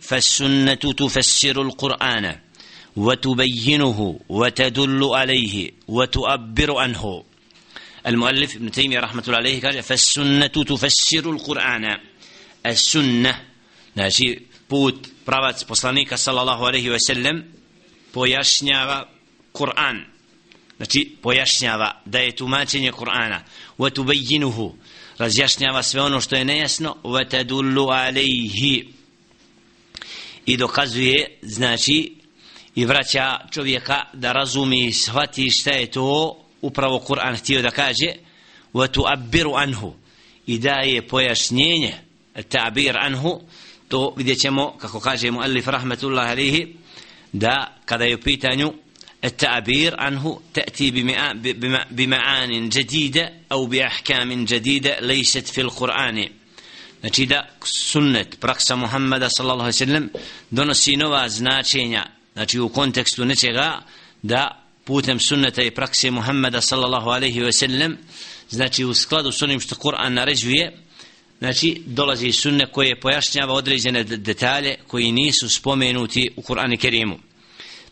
فالسنة تفسر القرآن وتبينه وتدل عليه وتؤبر عنه. المؤلف ابن تيمية رحمة الله عليه قال فالسنة تفسر القرآن. السنة ناشي بوت برابط بصلانيك صلى الله عليه وسلم بوياشنيا قرآن Znači, pojašnjava da je tumačenje Kur'ana. Vatubayjinuhu Razjašnjava sve ono što je nejasno. i dokazuje znači i vraća čovjeka da razumi i shvati šta je to upravo Kur'an htio da kaže wa tu'abbiru anhu i daje pojašnjenje ta'bir anhu to vidjet ćemo kako kaže muallif rahmetullah alihi da kada je u pitanju التعبير عنه تأتي بمعان جديدة أو بأحكام جديدة ليست في القرآن znači da sunnet, praksa Muhammeda sallallahu alaihi sallam donosi nova značenja znači u kontekstu nečega da putem sunneta i prakse Muhammeda sallallahu alaihi wa sallam znači u skladu s onim što Kur'an naređuje znači dolazi sunne koje pojašnjava određene detalje koji nisu spomenuti u Kur'anu Kerimu.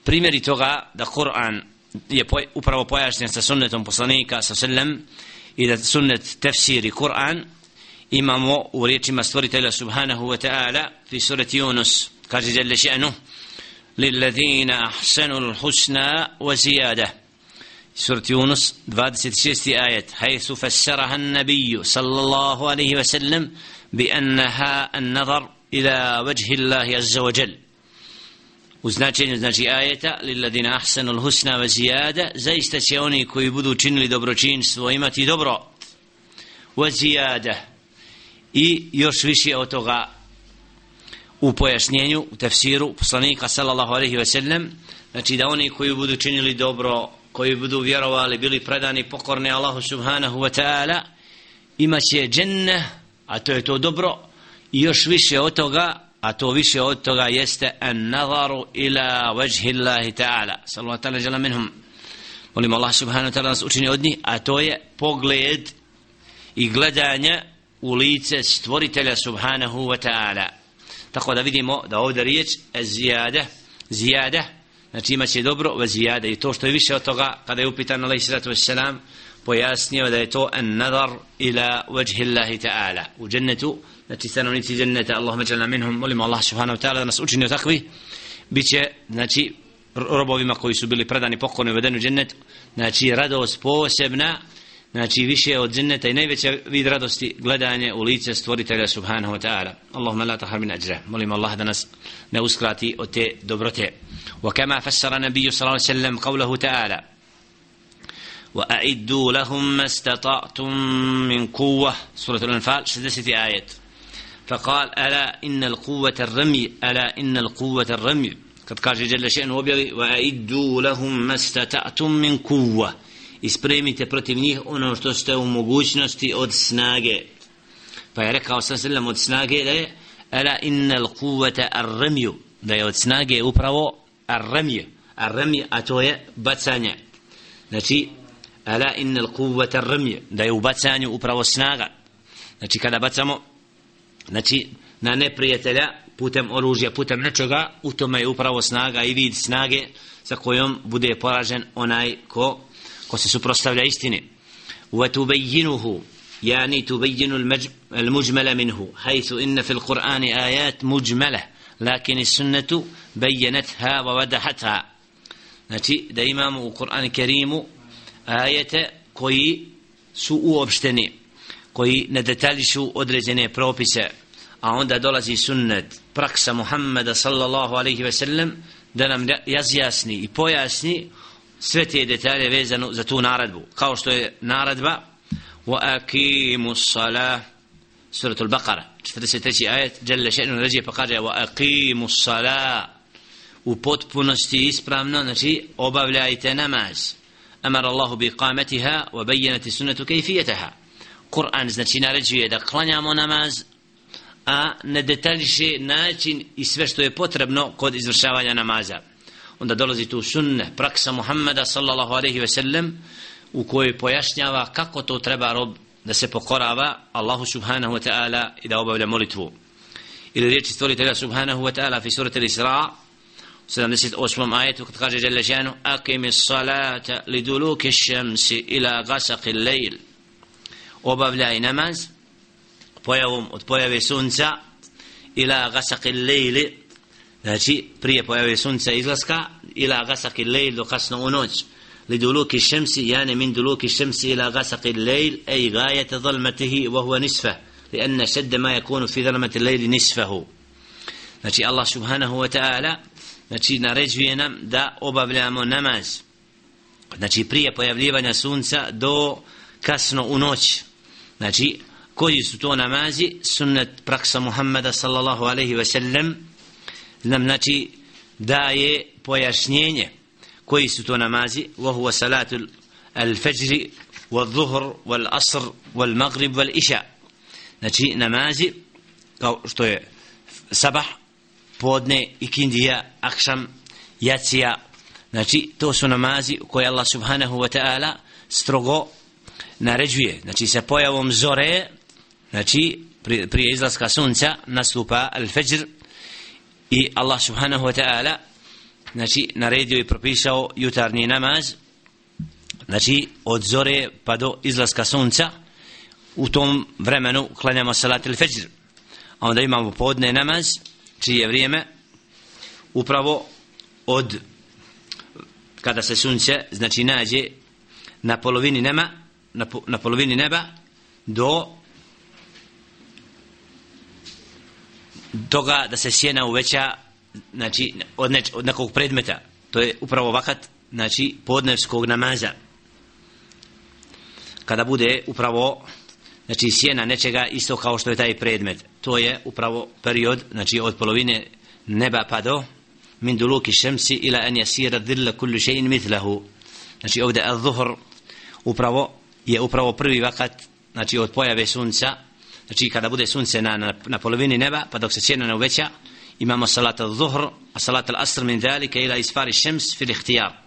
Primjeri toga da Kur'an je poj, upravo pojašnjen sa sunnetom poslanika sa sallam i da sunnet tefsiri Kur'an imamo u riječima stvoritelja subhanahu wa ta'ala fi surati Yunus kaže jelle še'nu للذين أحسنوا الحسنى وزيادة سورة يونس 26 آية حيث فسرها النبي صلى الله عليه وسلم بأنها النظر إلى وجه الله عز وجل وزناčenju znači ajeta lilladina ahsanul husna wa ziyada zaista će oni koji budu činili dobročinstvo imati dobro wa ziyada i još više od toga u pojašnjenju u tefsiru poslanika sallallahu alaihi ve sellem znači da oni koji budu činili dobro koji budu vjerovali bili predani pokorni Allahu subhanahu wa ta'ala imaće dženne a to je to dobro. I još više od toga a to više od toga jeste an nazaru ila vajhi Allahi ta'ala. Sallallahu ta'ala jala minhum. Molim Allah subhanahu wa ta'ala nas učini od njih a to je pogled i gledanje u lice stvoritelja subhanahu wa ta'ala. Tako da vidimo da ovdje riječ zijade zijade znači ima će dobro ve zijade i to što je više od toga kada je upitan alaih sallatu wassalam pojasnio da je to an nazar ila vajhi Allahi ta'ala. U džennetu znači stanovnici dženneta Allahumma jalna minhum molimo Allah subhanahu wa ta'ala da nas učini takvi bit će znači robovima koji su bili predani pokorni u vedenu džennet znači radost posebna znači više od dženneta i najveća vid radosti gledanje u lice stvoritelja subhanahu wa ta'ala Allahumma la tahar min ajra molim Allah da nas ne uskrati od te dobrote wa kama fassara nabiju sallallahu sallam qavlahu ta'ala وأعدوا لهم ما استطعتم من قوة سورة الأنفال 60 آية فقال ألا إن القوة الرمي ألا إن القوة الرمي قد قال جل شأنه وأعدوا لهم ما استطعتم من قوة ispremite protiv njih ono što ste u mogućnosti od snage. Pa je rekao sam sallam od snage da je ala innal kuvata arramju da je od snage upravo arramju arramju a to je bacanje. Znači ala innal kuvata arramju da je u bacanju upravo snaga. Znači kada bacamo znači na neprijatelja putem oružja, putem nečega u tome je upravo snaga i vid snage sa kojom bude poražen onaj ko ko se suprostavlja istini وتبينه يعني تبين المجمل منه حيث إن في القرآن آيات مجملة لكن السنة بينتها ووضحتها znači da imamo u Kur'an Kerimu ajete koji su uopšteni koji ne detaljišu određene propise a onda dolazi sunnet praksa Muhammeda sallallahu alaihi ve sellem da nam razjasni i pojasni sve te detalje vezano za tu naredbu kao što je naredba wa aqimu salah suratul baqara 43. ajet jalla še'nu ređe pa kaže wa aqimu salah u potpunosti ispravno znači obavljajte namaz. Amara Allahu bi qamatiha wa bayyanati sunnatu kayfiyataha. Kur'an znači naređuje da klanjamo namaz a ne detaljiše način i sve što je potrebno kod izvršavanja namaza onda dolazi tu sunne, praksa Muhammeda sallallahu alaihi ve sellem u kojoj pojašnjava kako to treba rob da se pokorava Allahu subhanahu wa ta'ala i da obavlja molitvu. ili riječi stvoritelja subhanahu wa ta'ala fi surati al-Isra 78. ajetu kad kaže Jalla šanu Akimi salata li duluki šemsi ila gasaki lejl obavljaj namaz pojavom od pojave sunca ila gasaki lejli znači prije pojave sunca izlaska lejl do kasno u noć لدلوك الشمس يعني من دلوك الشمس إلى غسق الليل أي غاية ظلمته وهو نصفه لأن شد ما يكون في ظلمة الليل نصفه znači Allah subhanahu wa ta'ala znači naređuje nam da obavljamo namaz znači prije pojavljivanja sunca do kasno u noć znači koji su to namazi sunnet praksa Muhammeda sallallahu alaihi ve sellem nam znači daje pojašnjenje koji su to namazi. Wa salatu al-fajr wal-dhuhr wal-asr wal-maghrib wal-isha znači namazi kao što je sabah podne i kindija akšam jacija. Znači to su namazi koje Allah subhanahu wa ta'ala strogo naređuje. Znači sa pojavom zore znači prije izlaska sunca nastupa al-fajr i Allah subhanahu wa ta'ala znači naredio i propisao jutarnji namaz znači od zore pa do izlaska sunca. U tom vremenu klanjamo salat il fajr. A onda imamo podne namaz čije vrijeme? Upravo od kada se sunce znači nađe na polovini nema na, na polovini neba do toga da se sjena uveća znači od, neč, od nekog predmeta. To je upravo vakat znači podnevskog namaza. Kada bude upravo znači sjena nečega isto kao što je taj predmet. To je upravo period znači od polovine neba pa do min duluki šemsi ila an jasira dhilla kullu še'in mitlahu. znači ovdje al-zuhr upravo je upravo prvi vakat znači od pojave sunca znači kada bude sunce na, na, na polovini neba pa dok se sjena ne uveća imamo salat al-zuhr a salat al-asr min dhalika ila isfari šems fil ihtijar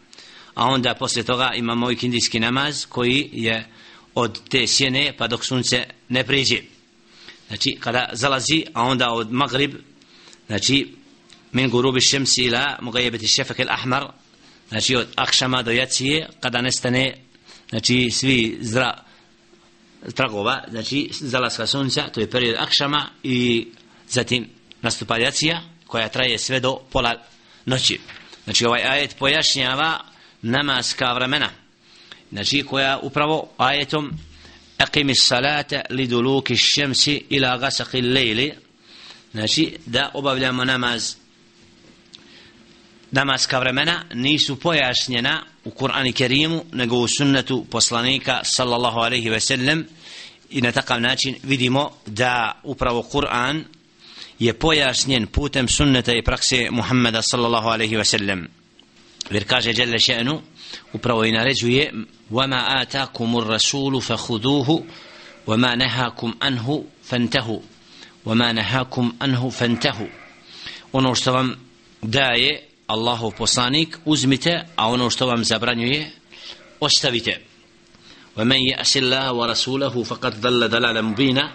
a onda posle toga imamo ikindijski namaz koji je od te sjene pa dok sunce ne priđe. Znači kada zalazi a onda od magrib znači min gurubi šemsi ila mugajebeti šefak al-ahmar znači od akšama do jacije kada nestane znači svi zra tragova znači zalaska sunca to je period akšama i zatim nastupa jacija koja traje sve do pola noći. Znači ovaj ajet pojašnjava namaska vremena. Znači koja upravo ajetom aqimi salata li duluki šemsi ila gasaki lejli znači da obavljamo namaz. Namaska vremena nisu pojašnjena u Kur'ani Kerimu nego u sunnetu poslanika sallallahu alaihi ve sellem i na takav način vidimo da upravo Kur'an je pojašnjen putem sunneta i prakse Muhammeda sallallahu alaihi ve sellem jer kaže Jelle še'nu upravo i naređuje وما آتاكم الرسول فخذوه وما نهاكم عنه فانتهوا وما نهاكم عنه فانتهوا ono što vam daje Allahov poslanik uzmite a ono što vam zabranjuje ostavite ومن يأس الله ورسوله فقد ضل ضلالا مبينا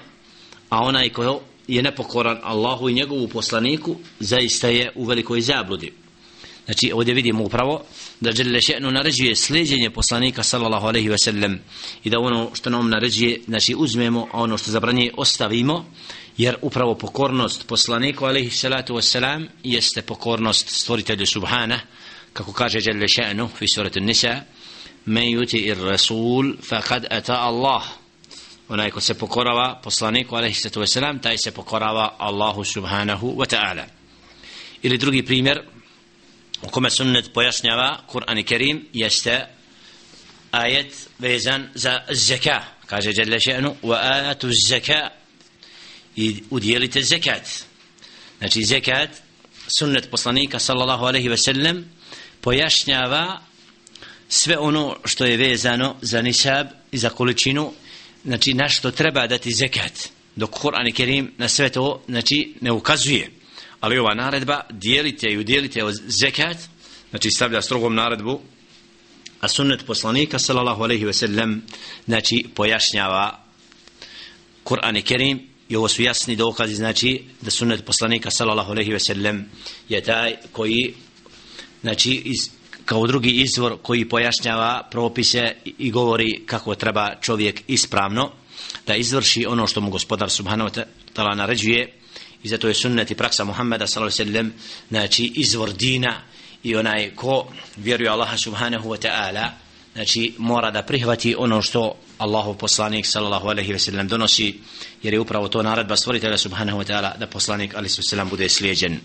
a onaj ko je nepokoran Allahu i njegovu poslaniku zaista je u velikoj zabludi Znači ovdje vidimo upravo da Đelle še'nu naređuje sljeđenje poslanika sallallahu alaihi ve sellem i da ono što nam naređuje znači uzmemo a ono što zabranje ostavimo jer upravo pokornost poslaniku alaihi salatu wassalam jeste pokornost stvoritelju subhana kako kaže Đelle še'nu fi suratu nisa men yuti ir rasul faqad ata Allah. Onaj ko se pokorava poslaniku alaihi salatu wassalam taj se pokorava Allahu subhanahu wa ta'ala. Ili drugi primjer u kome sunnet pojašnjava Kur'an i Kerim jeste ajet vezan za zeka. Kaže Jalla še'nu wa atu zeka. I udjelite zekat. Znači zekat sunnet poslanika sallallahu alaihi ve sellem pojašnjava sve ono što je vezano za nisab i za količinu znači na što treba dati zekat. Dok Kur'an i Kerim na sve to znači ne ukazuje. Ali ova naredba dijelite i udjelite od zekat znači stavlja strogom naredbu a sunnet poslanika sallallahu alaihi ve sellem znači pojašnjava Kur'an i Kerim. I ovo su jasni dokazi znači da sunnet poslanika sallallahu alejhi ve sellem je taj koji znači iz, kao drugi izvor koji pojašnjava propise i govori kako treba čovjek ispravno da izvrši ono što mu gospodar subhanahu wa ta'ala naređuje. I zato je sunnet i praksa Muhammeda sallallahu alejhi ve sellem znači izvor dina i onaj ko vjeruje Allaha subhanahu wa ta'ala znači mora da prihvati ono što Allahov poslanik sallallahu alejhi ve sellem donosi jer je upravo to naredba stvoritelja subhanahu wa ta'ala da poslanik alejhi ve sellem bude slijeđen.